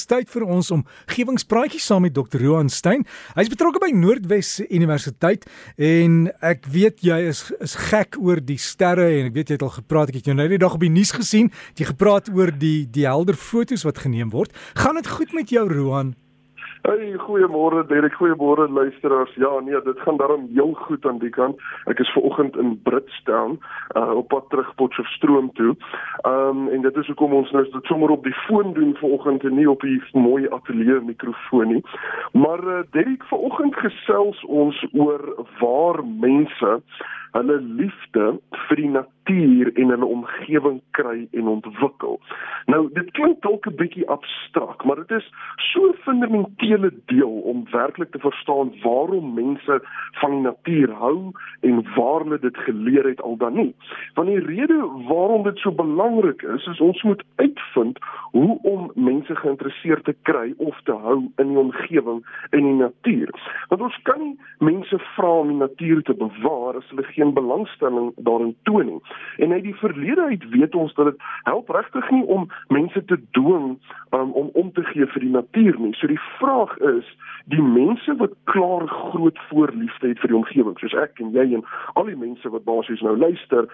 dis tyd vir ons omgewingspraatjies saam met Dr. Johan Stein. Hy's betrokke by Noordwes Universiteit en ek weet jy is is gek oor die sterre en ek weet jy het al gepraat, ek het jou nou die dag op die nuus gesien, jy gepraat oor die die helder fotos wat geneem word. Gaan dit goed met jou, Johan? Hey, goeiemôre Derek, goeiemôre luisteraars. Ja, nee, dit gaan daarom heel goed aan die kant. Ek is ver oggend in Britstown, uh op pad terug Potchefstroom toe. Um en dit is hoekom ons nou dit sommer op die foon doen ver oggend en nie op die mooi ateljee mikrofoon nie. Maar uh, Derek, ver oggend gesels ons oor waar mense hulle liefde vir die natuur en hulle omgewing kry en ontwikkel. Nou dit klink dalk 'n bietjie abstrakt, maar dit is so 'n fundamentele deel om werklik te verstaan waarom mense van die natuur hou en waar hulle dit geleer het al dan nie. Want die rede waarom dit so belangrik is, is ons moet uitvind hoe om mense geïnteresseerd te kry of te hou in die omgewing en die natuur. Want ons kan nie mense vra om die natuur te bewaar as hulle geen belangstelling daarin toon nie. En uit die verlede uit weet ons dat dit help regtig nie om mense te dwing um, om om te gee vir die natuur nie. So die vraag is, die mense wat klaar groot voorliefde het vir die omgewing, soos ek en jy en al die mense wat basies nou luister,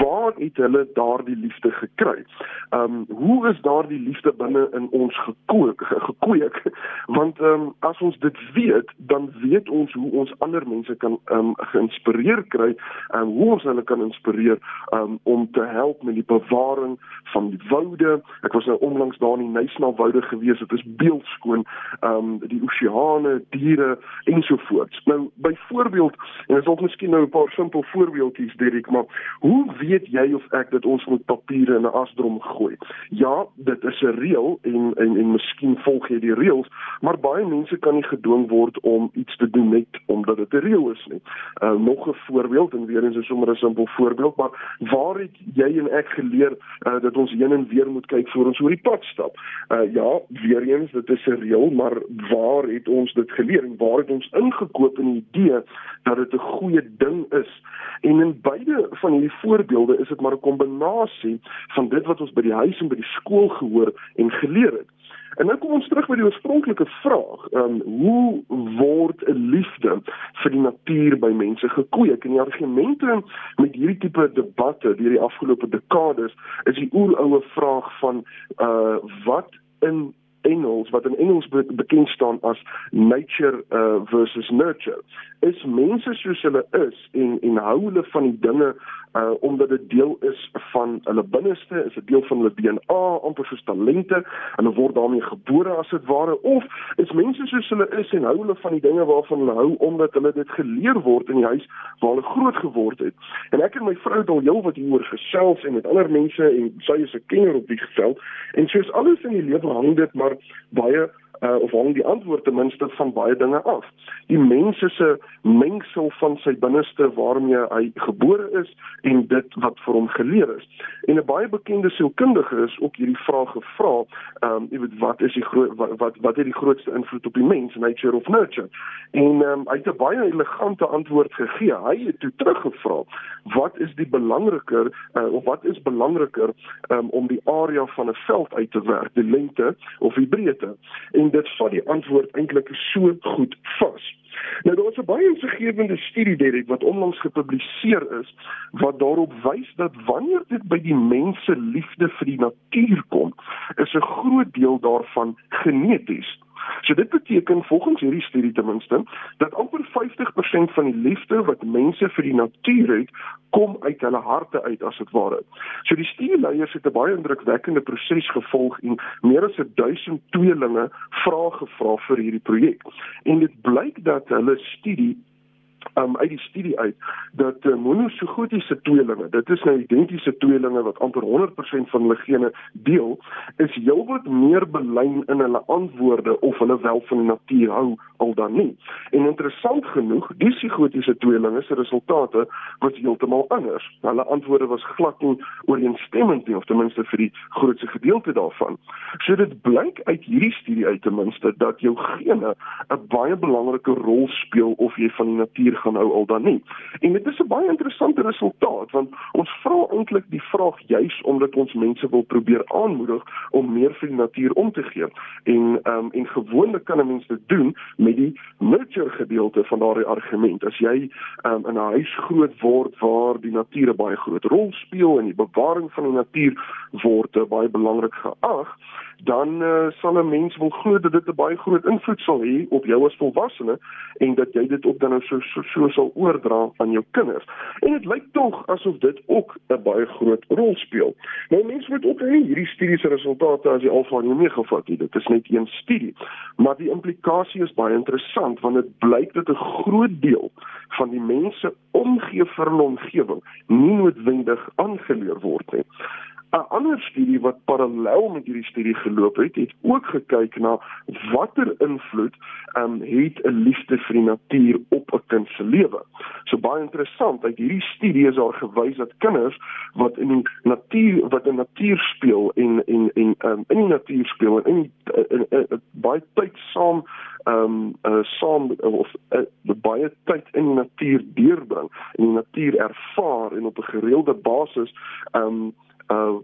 waar het hulle daardie liefde gekry? Ehm um, hoe is daardie liefde binne in ons gekook gekweek? Want ehm um, as ons dit weet, dan weet ons hoe ons ander mense kan ehm um, geïnspireer kry en hoe ons hulle kan inspireer um, om te help met die bewaring van die woude. Ek was nou onlangs daar in die Nysna woude gewees. Dit is beeldskoon. Ehm um, die oseane, diere ensovoorts. Nou byvoorbeeld, en ek sal miskien nou 'n paar simpel voorbeeldjies Derek, maar hoe weet jy of ek dat ons moet papiere in 'n asdrom gooi? Ja, dit is 'n reël en en en miskien volg jy die reëls, maar baie mense kan nie gedwing word om iets te doen net omdat dit 'n reël is nie. Uh, nog 'n voorbeeld en weer eens is sommer 'n simpel voorbeeld, maar waar het jy en ek geleer uh, dat ons heen en weer moet kyk voor ons oor die pad stap? Uh ja, weer eens, dit is 'n reël, maar waar het ons dit geleer en waar het ons ingekoop in die idee dat dit 'n goeie ding is? En in beide van hierdie voorbeelde is dit maar 'n kombinasie van dit wat ons by die huis en by die skool gehoor en geleer het. En nou kom ons terug by die oorspronklike vraag, ehm um, hoe word 'n liefde vir die natuur by mense gekweek? En die argumente met hierdie tipe debatte deur die afgelope dekades is die oeroue vraag van uh wat in Engels wat in Engels be bekend staan as nature uh, versus nurture is mense soos hulle is en en hou hulle van die dinge uh omdat dit deel is van hulle binneste is 'n deel van hulle DNA amper soos talente en hulle word daarmee gebore as dit ware. Of is mense soos hulle is en hou hulle van die dinge waarvan hulle hou omdat hulle dit geleer word in die huis waar hulle groot geword het? En ek en my vrou het al heelwat hieroor gesels en met ander mense en sy is 'n kenner op die veld en soos alles in die lewe hang dit maar baie uh, of hang die antwoord ten minste van baie dinge af. Die mense se mengsel van sy binneste waarmee hy gebore is en dit wat vir hom geleer is. En 'n baie bekende sielkundige is ook hierdie vraag gevra, ehm um, jy weet wat is die groot wat, wat wat het die grootste invloed op die mens, nature of nurture? En ehm um, hy het 'n baie elegante antwoord gegee. Hy het toe teruggevra, wat is die belangriker uh, of wat is belangriker um, om die area van 'n veld uit te werk, die lengte of die breedte? En dit vat die antwoord eintlik so goed vas. Nou daar was 'n baie insiggewende studie Derek wat onlangs gepubliseer is wat daarop wys dat wanneer dit by die mense liefde vir die natuur kom, is 'n groot deel daarvan geneties. So dit beteken volgens hierdie studie ten minste dat amper 50% van die liefde wat mense vir die natuur het, kom uit hulle harte uit as dit ware. So die studieleiers het 'n baie indrukwekkende proses gevolg en meer as 1000 tweelinge vrae gevra vir hierdie projek. En dit blyk dat hulle studie um, uit die studie uit dat uh, monosogotiese tweelinge, dit is nou identiese tweelinge wat amper 100% van hulle gene deel, is heelwat meer belyn in hulle antwoorde of hulle wel van die natuur hou al dan nie. En interessant genoeg, die psigotiese tweelinge se resultate was heeltemal anders. Hulle antwoorde was glad nie ooreenstemmend nie of ten minste vir die grootste gedeelte daarvan. So dit blyk uit hierdie studie uit ten minste dat jou gene 'n baie belangrike rol speel of jy van die natuur gaan hou al dan nie. En dit is 'n baie interessante resultaat want ons vra eintlik die vraag juis omdat ons mense wil probeer aanmoedig om meer vir die natuur om te gee. En ehm um, en gewoonlik kan 'n mens dit doen met die nurture gedeelte van daardie argument. As jy um, in 'n huis groot word waar die natuur 'n baie groot rol speel en die bewaring van die natuur word baie belangrik geag, dan uh, sal 'n mens wil glo dat dit 'n baie groot invloed sal hê op jou as volwassene en dat jy dit ook dan nou so so, so sal oordra aan jou kinders. En dit lyk tog asof dit ook 'n baie groot rol speel. Nou mense moet ook nie hierdie studies se resultate as die alfa en omega vat nie. Dit is net een studie, maar die implikasie is baie interessant want dit blyk dat 'n groot deel van die mense omgee vir 'n omgewing nie noodwendig aangeleer word nie. 'n ander studie wat parallel met hierdie studie geloop het, het ook gekyk na watter invloed um, het 'n liefde vir die natuur op 'n kind se lewe. So baie interessant, uit hierdie studie is daar gewys dat kinders wat in die natuur wat in natuur speel en en en um, in die natuur speel en in, die, in, in, in baie tyd saam ehm um, uh, saam of uh, baie tyd in die natuur deurbring en die natuur ervaar en op 'n gereelde basis ehm um, uh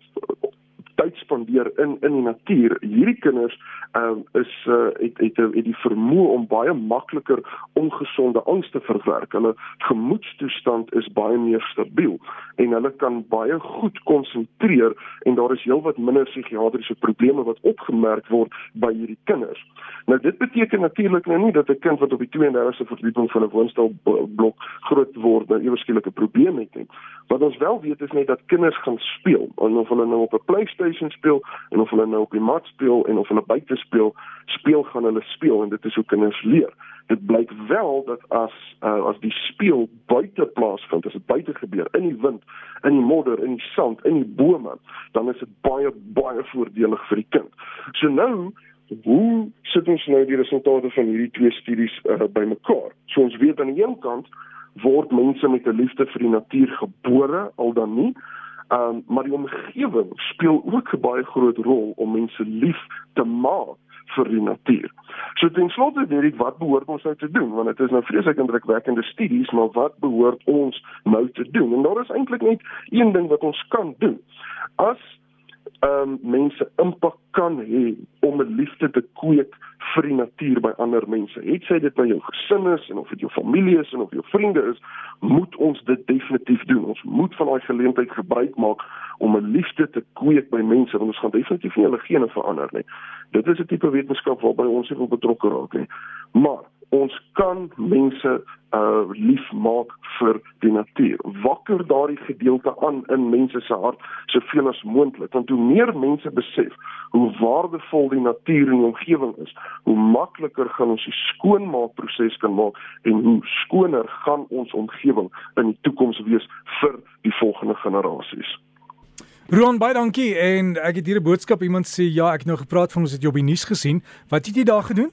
tyd spandeer in in die natuur. Hierdie kinders um is uh het het het die vermoë om baie makliker ongesonde angs te verwerk. Hulle gemoedstoestand is baie meer stabiel en hulle kan baie goed konsentreer en daar is heelwat minder psigiatriese probleme wat opgemerk word by hierdie kinders. Nou dit beteken natuurlik nou nie dat 'n kind wat op die 32ste verdieping van 'n woonstel blok groot word nou ewe skielik 'n probleem het nie. Wat ons wel weet is net dat kinders gaan speel of hulle nou op 'n PlayStation speel en of hulle nou op die mat speel en of hulle buite speel, speel gaan hulle speel en dit is hoe kinders leer. Dit blyk wel dat as uh, as die speel buite plaasvind, as dit buite gebeur in die wind, in die modder, in die sand, in die bome, dan is dit baie baie voordelig vir die kind. So nou Hoe sit ons nou die resultate van hierdie twee studies uh, bymekaar? So ons weet aan die een kant word mense met 'n liefde vir die natuur gebore al dan nie. Ehm um, maar die omgewing speel ook 'n baie groot rol om mense lief te maak vir die natuur. So ten slotte weet ek wat behoort ons nou te doen want dit is nou vreeslik indrukwekkende studies maar wat behoort ons nou te doen? En daar is eintlik net een ding wat ons kan doen. As ehm um, mense impak kan hê om 'n liefde te kweek vir die natuur by ander mense. Het sy dit by jou gesin is en of dit jou familie is en of jou vriende is, moet ons dit definitief doen. Ons moet van daai geleentheid gebruik maak om 'n liefde te kweek by mense want ons gaan definitief nie hulle gene verander nie. Dit is 'n tipe wetenskap waarby ons wil betrokke raak nie. Maar ons kan mense uh lief maak vir die natuur. Wakker daardie gedeelte aan in mense se hart soveel as moontlik want hoe meer mense besef hoe waardevol die natuur en die omgewing is, hoe makliker gaan ons die skoonmaakproses kan maak en hoe skoner gaan ons omgewing in die toekoms wees vir die volgende generasies. Ron, baie dankie en ek het hier 'n boodskap iemand sê ja, ek het nou gepraat van ons het jou op die nuus gesien. Wat het jy daar gedoen?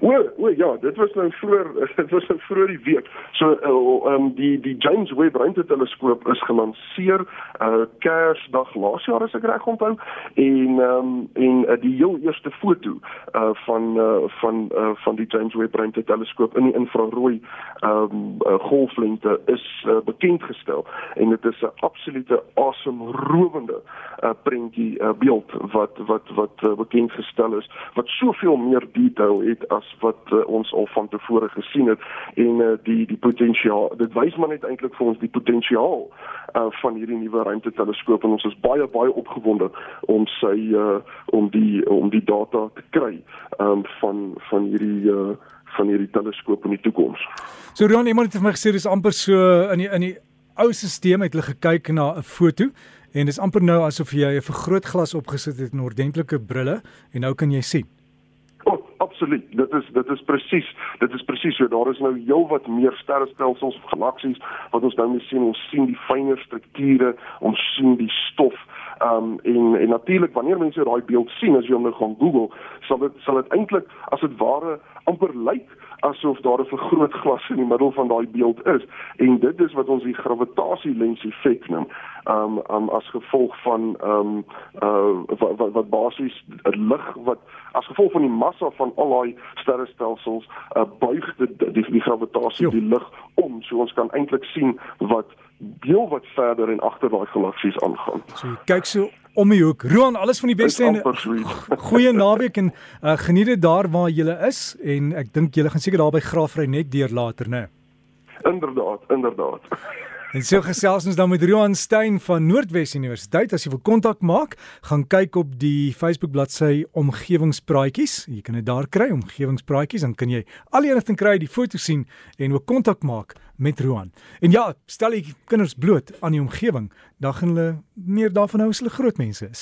O, o ja, dit was nou vroeër dit was nou vroeër die week. So ehm uh, um, die die James Webb ruimteteleskoop is gelanseer uh Kersdag laas jaar as ek reg onthou en ehm um, en uh, die heel eerste foto uh van uh van uh van die James Webb ruimteteleskoop in die infrarooi ehm um, uh, golflengte is uh, bekend gestel en dit is 'n absolute awesome rowende uh prentjie uh, beeld wat wat wat uh, bekend gestel is wat soveel meer detail het as wat uh, ons al van tevore gesien het en uh, die die potensiaal dit wys maar net eintlik vir ons die potensiaal uh, van hierdie nuwe ruimteteleskoop en ons is baie baie opgewonde om sy uh, om die om die data te kry um, van van hierdie uh, van hierdie teleskoop in die toekoms. So Ron, iemand het vir my gesê dis amper so in die in die ou stelsel het hulle gekyk na 'n foto en dis amper nou asof jy 'n vergrootglas opgesit het en ordentlike brille en nou kan jy sien absoluut. Dit is dit is presies. Dit is presies so. Daar is nou heelwat meer sterrestelsels of galaksies wat ons nou mee sien. Ons sien die fynere strukture, ons sien die stof um, en en natuurlik wanneer mense daai beeld sien as jy hom nou gaan Google, sal dit sal dit eintlik as dit ware amper lyk asof daar 'n vergrootglas in die middel van daai beeld is en dit is wat ons die gravitasielens effek noem. Um um as gevolg van um uh wat wat, wat basies 'n lig wat as gevolg van die massa van al daai sterrestelsels uh, buig die die, die gravitasie jo. die lig om so ons kan eintlik sien wat heel wat verder en agter daai galaksies aangaan. So kyk so om die hoek. Roan, alles van die beste en goeie naweek en uh, geniet dit daar waar jy is en ek dink jy gaan seker daar by Graafry net deur later, né? Inderdaad, inderdaad. En so gesels ons dan met Roan Stein van Noordwes Universiteit. As jy wil kontak maak, gaan kyk op die Facebook bladsy Omgewingspraatjies. Jy kan dit daar kry, Omgewingspraatjies, dan kan jy al die inligting kry, die foto's sien en ook kontak maak met Roan. En ja, stel jy kinders bloot aan die omgewing, dan gaan hulle meer daarvan hou as hulle groot mense is.